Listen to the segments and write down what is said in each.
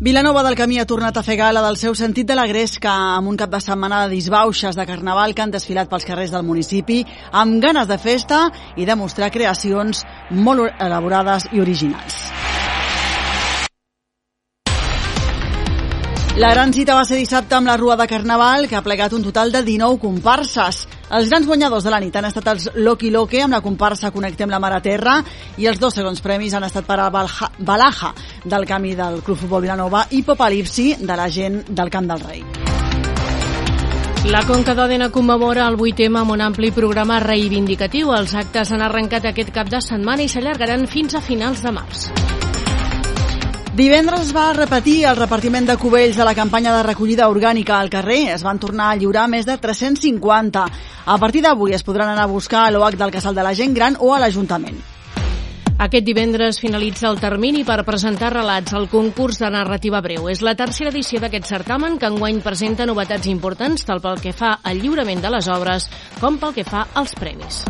Vilanova del Camí ha tornat a fer gala del seu sentit de la gresca amb un cap de setmana de disbauxes de carnaval que han desfilat pels carrers del municipi amb ganes de festa i de mostrar creacions molt elaborades i originals. La gran cita va ser dissabte amb la Rua de Carnaval, que ha plegat un total de 19 comparses. Els grans guanyadors de la nit han estat els Loki Loque amb la comparsa Connectem la Mar a Terra i els dos segons premis han estat per a Balja, Balaja del camí del Club Futbol Vilanova i Popalipsi de la gent del Camp del Rei. La Conca d'Òdena commemora el 8 amb un ampli programa reivindicatiu. Els actes han arrencat aquest cap de setmana i s'allargaran fins a finals de març. Divendres es va repetir el repartiment de cubells de la campanya de recollida orgànica al carrer. Es van tornar a lliurar més de 350. A partir d'avui es podran anar a buscar a l'OH del Casal de la Gent Gran o a l'Ajuntament. Aquest divendres finalitza el termini per presentar relats al concurs de narrativa breu. És la tercera edició d'aquest certamen que enguany presenta novetats importants tant pel que fa al lliurament de les obres com pel que fa als premis.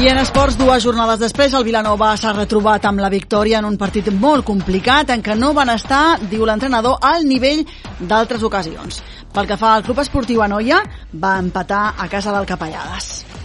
I en esports, dues jornades després, el Vilanova s'ha retrobat amb la victòria en un partit molt complicat en què no van estar, diu l'entrenador, al nivell d'altres ocasions. Pel que fa al Club Esportiu Anoia, va empatar a casa del Capellades.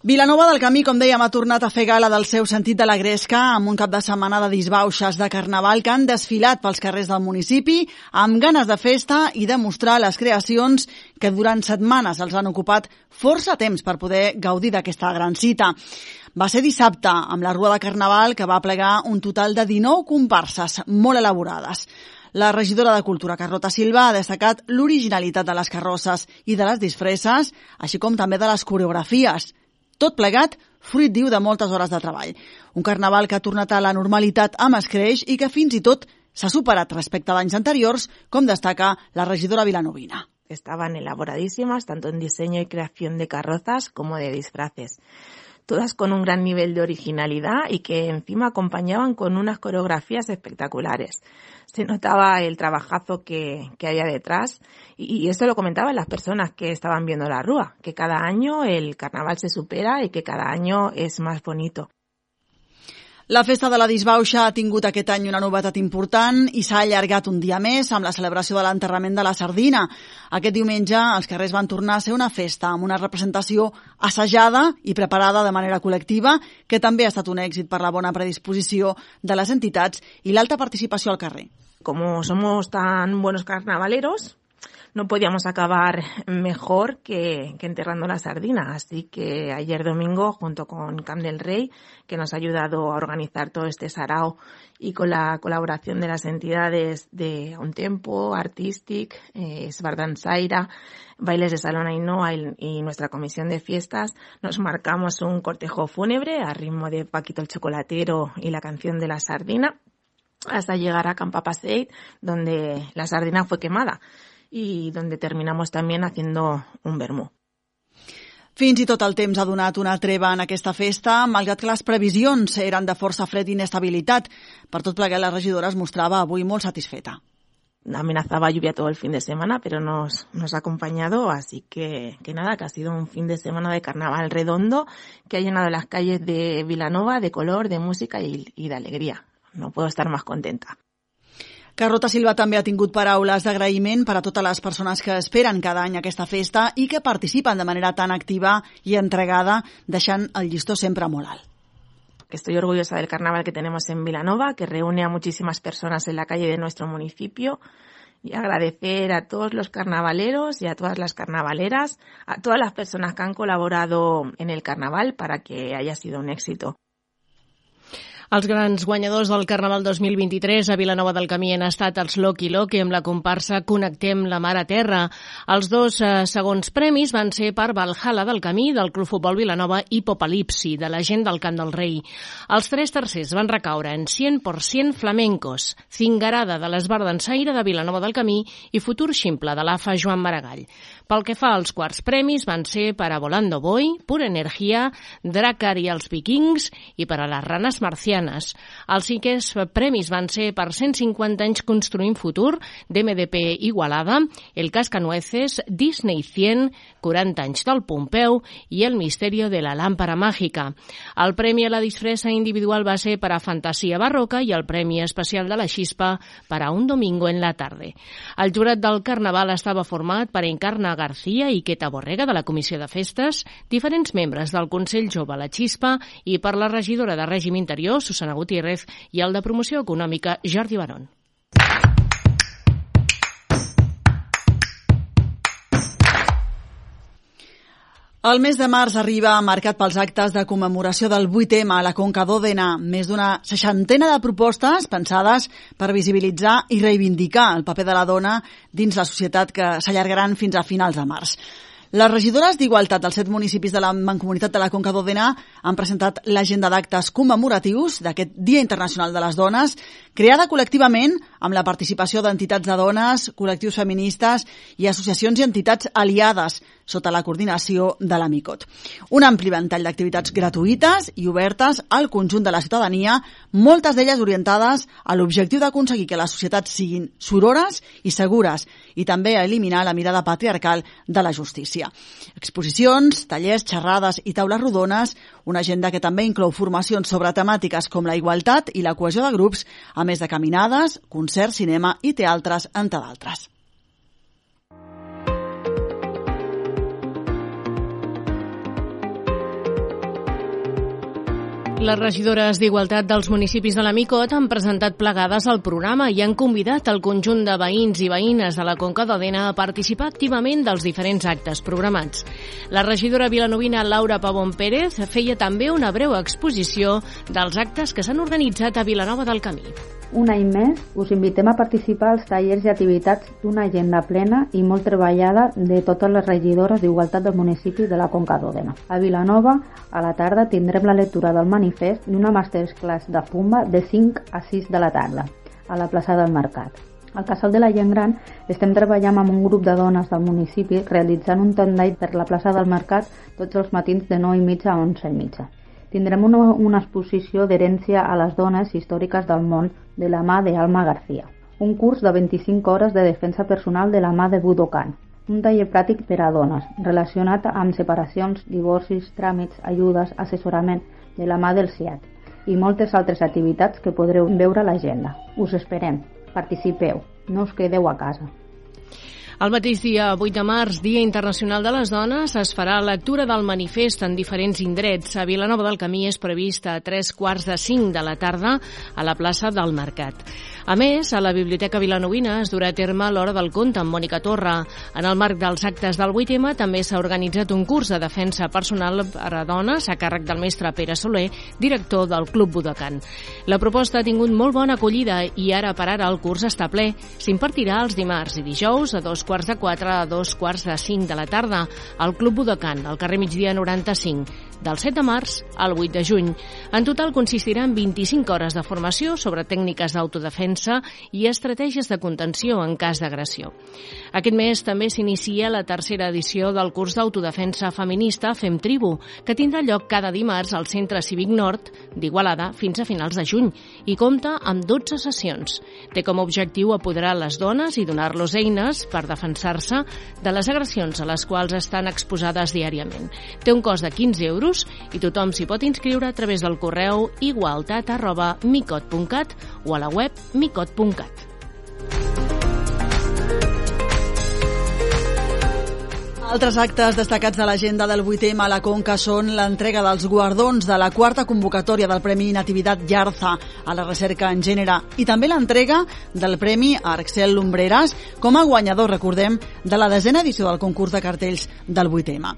Vilanova del Camí, com dèiem, ha tornat a fer gala del seu sentit de la gresca amb un cap de setmana de disbauxes de carnaval que han desfilat pels carrers del municipi amb ganes de festa i de mostrar les creacions que durant setmanes els han ocupat força temps per poder gaudir d'aquesta gran cita. Va ser dissabte, amb la Rua de Carnaval, que va plegar un total de 19 comparses molt elaborades. La regidora de Cultura, Carlota Silva, ha destacat l'originalitat de les carrosses i de les disfresses, així com també de les coreografies. Tot plegat, fruit diu de moltes hores de treball. Un carnaval que ha tornat a la normalitat amb escreix i que fins i tot s'ha superat respecte a anys anteriors, com destaca la regidora vilanovina. Estaban elaboradísimas tanto en diseño y creación de carrozas como de disfraces todas con un gran nivel de originalidad y que encima acompañaban con unas coreografías espectaculares. Se notaba el trabajazo que, que había detrás y, y, esto lo comentaban las personas que estaban viendo la rúa, que cada año el carnaval se supera y que cada año es más bonito. La festa de la disbauxa ha tingut aquest any una novetat important i s'ha allargat un dia més amb la celebració de l'enterrament de la sardina. Aquest diumenge els carrers van tornar a ser una festa amb una representació assajada i preparada de manera col·lectiva, que també ha estat un èxit per la bona predisposició de les entitats i l'alta participació al carrer. Como somos tan buenos carnavaleros, no podíamos acabar mejor que, enterrando la sardina. Así que ayer domingo, junto con Camp del Rey, que nos ha ayudado a organizar todo este sarao y con la colaboración de las entidades de Un Tempo, Artistic, eh, Svardanzaira, Bailes de Salón Ainhoa y, y nuestra comisión de fiestas, nos marcamos un cortejo fúnebre a ritmo de Paquito el Chocolatero y la canción de la sardina hasta llegar a Campapaseit, donde la sardina fue quemada y donde terminamos también haciendo un vermú. Fins i tot el temps ha donat una treva en aquesta festa, malgrat que les previsions eren de força fred i inestabilitat. Per tot plegat, la regidora es mostrava avui molt satisfeta. Amenazaba lluvia todo el fin de semana, pero nos, nos ha acompañado, así que, que nada, que ha sido un fin de semana de carnaval redondo que ha llenado las calles de Vilanova de color, de música y, y de alegría. No puedo estar más contenta. Carlota Silva també ha tingut paraules d'agraïment per a totes les persones que esperen cada any aquesta festa i que participen de manera tan activa i entregada, deixant el llistó sempre molt alt. Estoy orgullosa del carnaval que tenemos en Vilanova, que reúne a muchísimas personas en la calle de nuestro municipio y agradecer a todos los carnavaleros y a todas las carnavaleras, a todas las personas que han colaborado en el carnaval para que haya sido un éxito. Els grans guanyadors del Carnaval 2023 a Vilanova del Camí han estat els Loki Loki amb la comparsa Connectem la Mar a Terra. Els dos eh, segons premis van ser per Valhalla del Camí, del Club Futbol Vilanova i Popalipsi, de la gent del Camp del Rei. Els tres tercers van recaure en 100% flamencos, Cingarada de l'Esbar d'Ensaire de Vilanova del Camí i Futur Ximple de l'AFA Joan Maragall. Pel que fa als quarts premis van ser per a Volando Boy, Pura Energia, Dracar i els Vikings i per a les Ranes Marcials valencianes. Els cinquers premis van ser per 150 anys construint futur, d'MDP Igualada, El Cascanueces, Disney 100, 40 anys del Pompeu i El Misterio de la Lámpara Màgica. El premi a la disfressa individual va ser per a Fantasia Barroca i el premi especial de la Xispa per a Un Domingo en la Tarde. El jurat del Carnaval estava format per Encarna García i Queta Borrega de la Comissió de Festes, diferents membres del Consell Jove La Xispa i per la regidora de Règim Interior, Susana Gutiérrez, i el de Promoció Econòmica, Jordi Barón. El mes de març arriba marcat pels actes de commemoració del 8M a la Conca d'Òdena, més d'una seixantena de propostes pensades per visibilitzar i reivindicar el paper de la dona dins la societat que s'allargaran fins a finals de març. Les regidores d'Igualtat dels set municipis de la Mancomunitat de la Conca d'Òdena han presentat l'agenda d'actes commemoratius d'aquest Dia Internacional de les Dones, creada col·lectivament amb la participació d'entitats de dones, col·lectius feministes i associacions i entitats aliades sota la coordinació de l'AMICOT. Un ampli ventall d'activitats gratuïtes i obertes al conjunt de la ciutadania, moltes d'elles orientades a l'objectiu d'aconseguir que les societats siguin sorores i segures i també a eliminar la mirada patriarcal de la justícia. Exposicions, tallers, xerrades i taules rodones, una agenda que també inclou formacions sobre temàtiques com la igualtat i la cohesió de grups, a més de caminades, concerts, cinema i teatres, entre d'altres. Les regidores d'Igualtat dels municipis de la Micot han presentat plegades al programa i han convidat el conjunt de veïns i veïnes de la Conca d'Odena a participar activament dels diferents actes programats. La regidora vilanovina Laura Pavón Pérez feia també una breu exposició dels actes que s'han organitzat a Vilanova del Camí. Un any més us invitem a participar als tallers i activitats d'una agenda plena i molt treballada de totes les regidores d'Igualtat del municipi de la Conca d'Òdena. A Vilanova, a la tarda, tindrem la lectura del manifest i una masterclass de Pumba de 5 a 6 de la tarda, a la plaça del Mercat. Al Casal de la Gent Gran estem treballant amb un grup de dones del municipi realitzant un tendall per la plaça del Mercat tots els matins de 9 i mitja a 11 i mitja. Tindrem una, una exposició d'herència a les dones històriques del món de la mà d'Alma García. Un curs de 25 hores de defensa personal de la mà de Budokan. Un taller pràctic per a dones, relacionat amb separacions, divorcis, tràmits, ajudes, assessorament de la mà del CIAT i moltes altres activitats que podreu veure a l'agenda. Us esperem. Participeu. No us quedeu a casa. El mateix dia 8 de març, Dia Internacional de les Dones, es farà lectura del manifest en diferents indrets. A Vilanova del Camí és prevista a tres quarts de cinc de la tarda a la plaça del Mercat. A més, a la Biblioteca Vilanovina es durà a terme l'Hora del Conte amb Mònica Torra. En el marc dels actes del 8M també s'ha organitzat un curs de defensa personal per a dones a càrrec del mestre Pere Soler, director del Club Budokan. La proposta ha tingut molt bona acollida i ara per ara el curs està ple. S'impartirà els dimarts i dijous a dos quarts de quatre a dos quarts de cinc de la tarda al Club Budokan, al carrer Migdia 95 del 7 de març al 8 de juny. En total consistirà en 25 hores de formació sobre tècniques d'autodefensa i estratègies de contenció en cas d'agressió. Aquest mes també s'inicia la tercera edició del curs d'autodefensa feminista Fem Tribu, que tindrà lloc cada dimarts al Centre Cívic Nord d'Igualada fins a finals de juny i compta amb 12 sessions. Té com a objectiu apoderar les dones i donar-los eines per defensar-se de les agressions a les quals estan exposades diàriament. Té un cost de 15 euros euros i tothom s'hi pot inscriure a través del correu igualtat arroba micot.cat o a la web micot.cat. Altres actes destacats de l'agenda del 8M a la Conca són l'entrega dels guardons de la quarta convocatòria del Premi Nativitat Llarza a la recerca en gènere i també l'entrega del Premi Arxel Lumbreras com a guanyador, recordem, de la desena edició del concurs de cartells del 8M.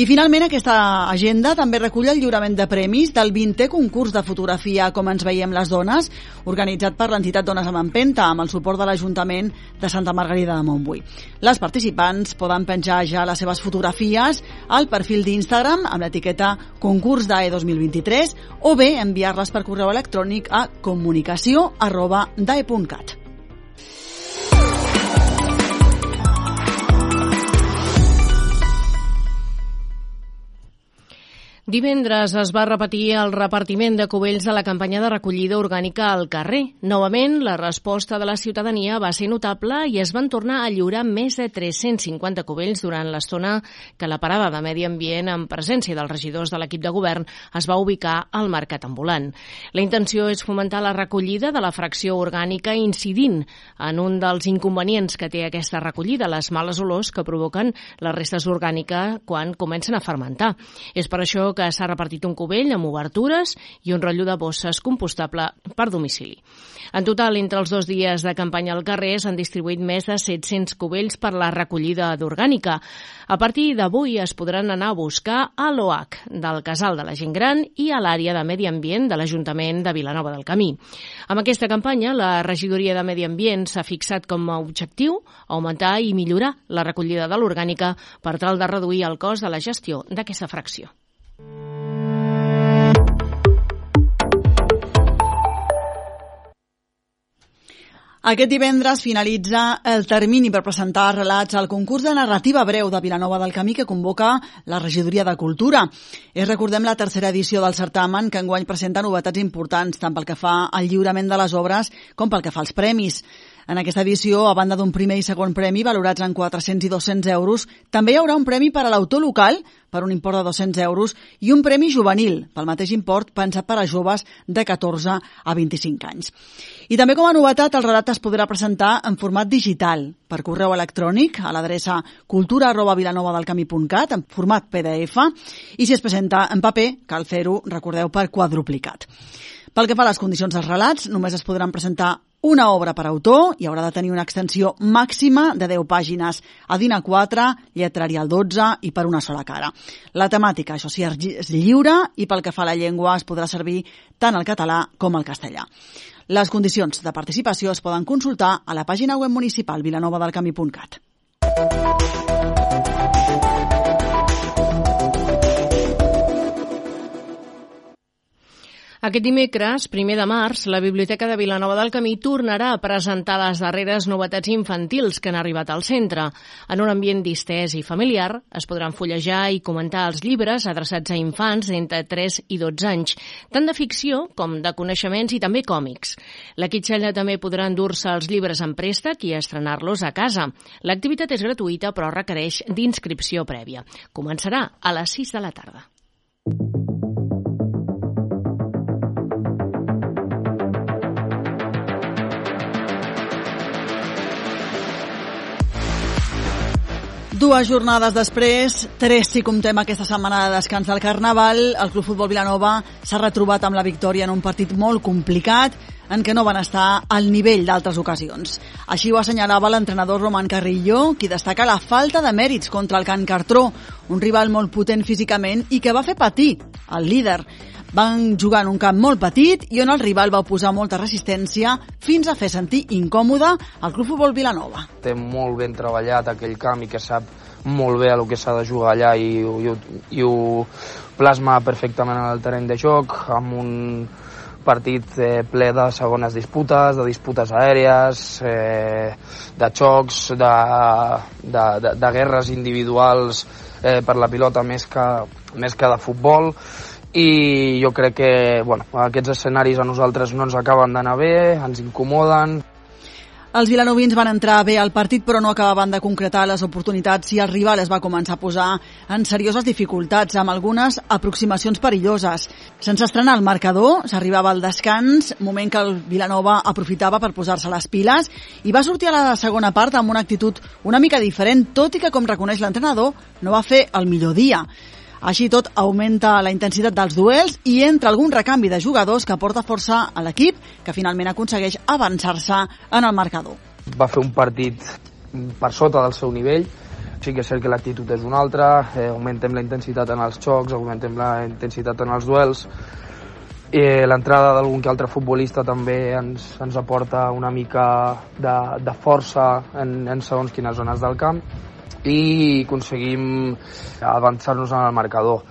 I finalment aquesta agenda també recull el lliurament de premis del 20è concurs de fotografia Com ens veiem les dones, organitzat per l'entitat Dones amb Empenta amb el suport de l'Ajuntament de Santa Margarida de Montbui. Les participants poden penjar ja les seves fotografies al perfil d'Instagram amb l'etiqueta concurs d'AE 2023 o bé enviar-les per correu electrònic a comunicació arroba dae.cat. Divendres es va repetir el repartiment de cubells de la campanya de recollida orgànica al carrer. Novament, la resposta de la ciutadania va ser notable i es van tornar a lliurar més de 350 cubells durant l'estona que la parada de Medi Ambient en presència dels regidors de l'equip de govern es va ubicar al mercat ambulant. La intenció és fomentar la recollida de la fracció orgànica incidint en un dels inconvenients que té aquesta recollida, les males olors que provoquen les restes orgàniques quan comencen a fermentar. És per això que s'ha repartit un cubell amb obertures i un rotllo de bosses compostable per domicili. En total, entre els dos dies de campanya al carrer s'han distribuït més de 700 cubells per la recollida d'orgànica. A partir d'avui es podran anar a buscar a l'OAC del Casal de la Gent Gran i a l'àrea de Medi Ambient de l'Ajuntament de Vilanova del Camí. Amb aquesta campanya, la regidoria de Medi Ambient s'ha fixat com a objectiu augmentar i millorar la recollida de l'orgànica per tal de reduir el cost de la gestió d'aquesta fracció. Aquest divendres finalitza el termini per presentar relats al concurs de narrativa breu de Vilanova del Camí que convoca la Regidoria de Cultura. És, recordem, la tercera edició del certamen que enguany presenta novetats importants tant pel que fa al lliurament de les obres com pel que fa als premis. En aquesta edició, a banda d'un primer i segon premi valorats en 400 i 200 euros, també hi haurà un premi per a l'autor local per un import de 200 euros i un premi juvenil pel mateix import pensat per a joves de 14 a 25 anys. I també com a novetat el relat es podrà presentar en format digital per correu electrònic a l'adreça cultura arroba en format PDF i si es presenta en paper cal fer-ho, recordeu, per quadruplicat. Pel que fa a les condicions dels relats, només es podran presentar una obra per autor i haurà de tenir una extensió màxima de 10 pàgines a DIN A4, lletrari al 12 i per una sola cara. La temàtica, això sí, és lliure i pel que fa a la llengua es podrà servir tant el català com el castellà. Les condicions de participació es poden consultar a la pàgina web municipal vilanovadelcamí.cat. Aquest dimecres, primer de març, la Biblioteca de Vilanova del Camí tornarà a presentar les darreres novetats infantils que han arribat al centre. En un ambient distès i familiar, es podran fullejar i comentar els llibres adreçats a infants d'entre 3 i 12 anys, tant de ficció com de coneixements i també còmics. La Quitxella també podrà endur-se els llibres en préstec i estrenar-los a casa. L'activitat és gratuïta però requereix d'inscripció prèvia. Començarà a les 6 de la tarda. Dues jornades després, tres si comptem aquesta setmana de descans del Carnaval, el Club Futbol Vilanova s'ha retrobat amb la victòria en un partit molt complicat en què no van estar al nivell d'altres ocasions. Així ho assenyalava l'entrenador Roman Carrillo, qui destaca la falta de mèrits contra el Can Cartró, un rival molt potent físicament i que va fer patir el líder. Van jugar en un camp molt petit i on el rival va posar molta resistència fins a fer sentir incòmode el Club Futbol Vilanova. Té molt ben treballat aquell camp i que sap molt bé el que s'ha de jugar allà i, i, i ho plasma perfectament en el terreny de joc amb un partit eh, ple de segones disputes, de disputes aèries, eh, de xocs, de, de, de, de guerres individuals eh, per la pilota més que, més que de futbol i jo crec que bueno, aquests escenaris a nosaltres no ens acaben d'anar bé, ens incomoden. Els vilanovins van entrar bé al partit però no acabaven de concretar les oportunitats i el rival es va començar a posar en serioses dificultats amb algunes aproximacions perilloses. Sense estrenar el marcador, s'arribava al descans, moment que el Vilanova aprofitava per posar-se les piles i va sortir a la segona part amb una actitud una mica diferent, tot i que, com reconeix l'entrenador, no va fer el millor dia. Així tot, augmenta la intensitat dels duels i entra algun recanvi de jugadors que porta força a l'equip, que finalment aconsegueix avançar-se en el marcador. Va fer un partit per sota del seu nivell, sí que és cert que l'actitud és una altra, eh, augmentem la intensitat en els xocs, augmentem la intensitat en els duels, eh, l'entrada d'algun que altre futbolista també ens, ens aporta una mica de, de força en, en segons quines zones del camp i aconseguim avançar-nos en el marcador.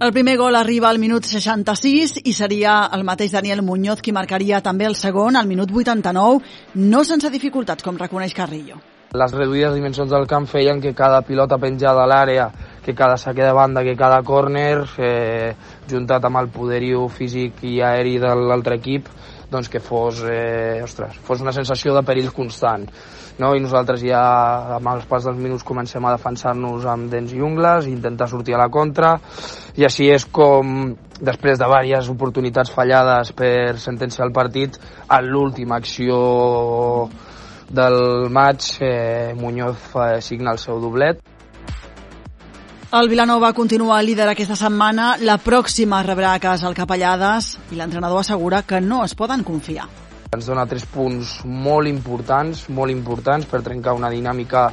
El primer gol arriba al minut 66 i seria el mateix Daniel Muñoz qui marcaria també el segon al minut 89, no sense dificultats, com reconeix Carrillo. Les reduïdes dimensions del camp feien que cada pilota penjada a l'àrea que cada saque de banda, que cada córner, eh, juntat amb el poderiu físic i aeri de l'altre equip, doncs que fos, eh, ostres, fos una sensació de perill constant. No? I nosaltres ja amb els pas dels minuts comencem a defensar-nos amb dents i ungles, intentar sortir a la contra, i així és com, després de diverses oportunitats fallades per sentenciar el partit, a l'última acció del maig eh, Muñoz eh, signa el seu doblet el Vilanova continua líder aquesta setmana. La pròxima rebrà a casa el Capellades i l'entrenador assegura que no es poden confiar. Ens dona tres punts molt importants, molt importants per trencar una dinàmica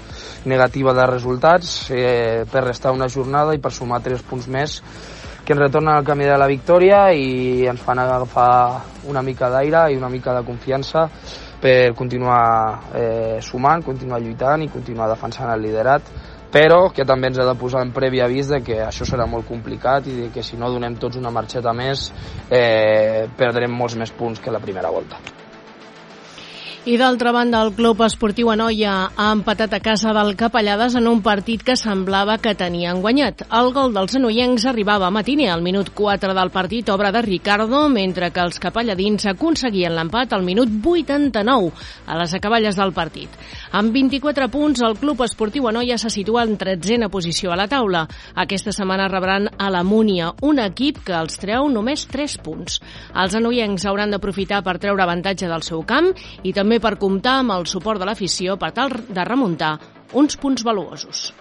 negativa de resultats, eh, per restar una jornada i per sumar tres punts més que ens retornen al camí de la victòria i ens fan agafar una mica d'aire i una mica de confiança per continuar eh, sumant, continuar lluitant i continuar defensant el liderat però que també ens ha de posar en previ avís de que això serà molt complicat i que si no donem tots una marxeta més eh, perdrem molts més punts que la primera volta. I d'altra banda, el Club Esportiu Anoia ha empatat a casa del Capellades en un partit que semblava que tenien guanyat. El gol dels anoiencs arribava a matiner al minut 4 del partit, obra de Ricardo, mentre que els capelladins aconseguien l'empat al minut 89 a les acaballes del partit. Amb 24 punts, el Club Esportiu Anoia se situa en tretzena posició a la taula. Aquesta setmana rebran a la Múnia, un equip que els treu només 3 punts. Els anoiencs hauran d'aprofitar per treure avantatge del seu camp i també també per comptar amb el suport de l'afició per tal de remuntar uns punts valuosos.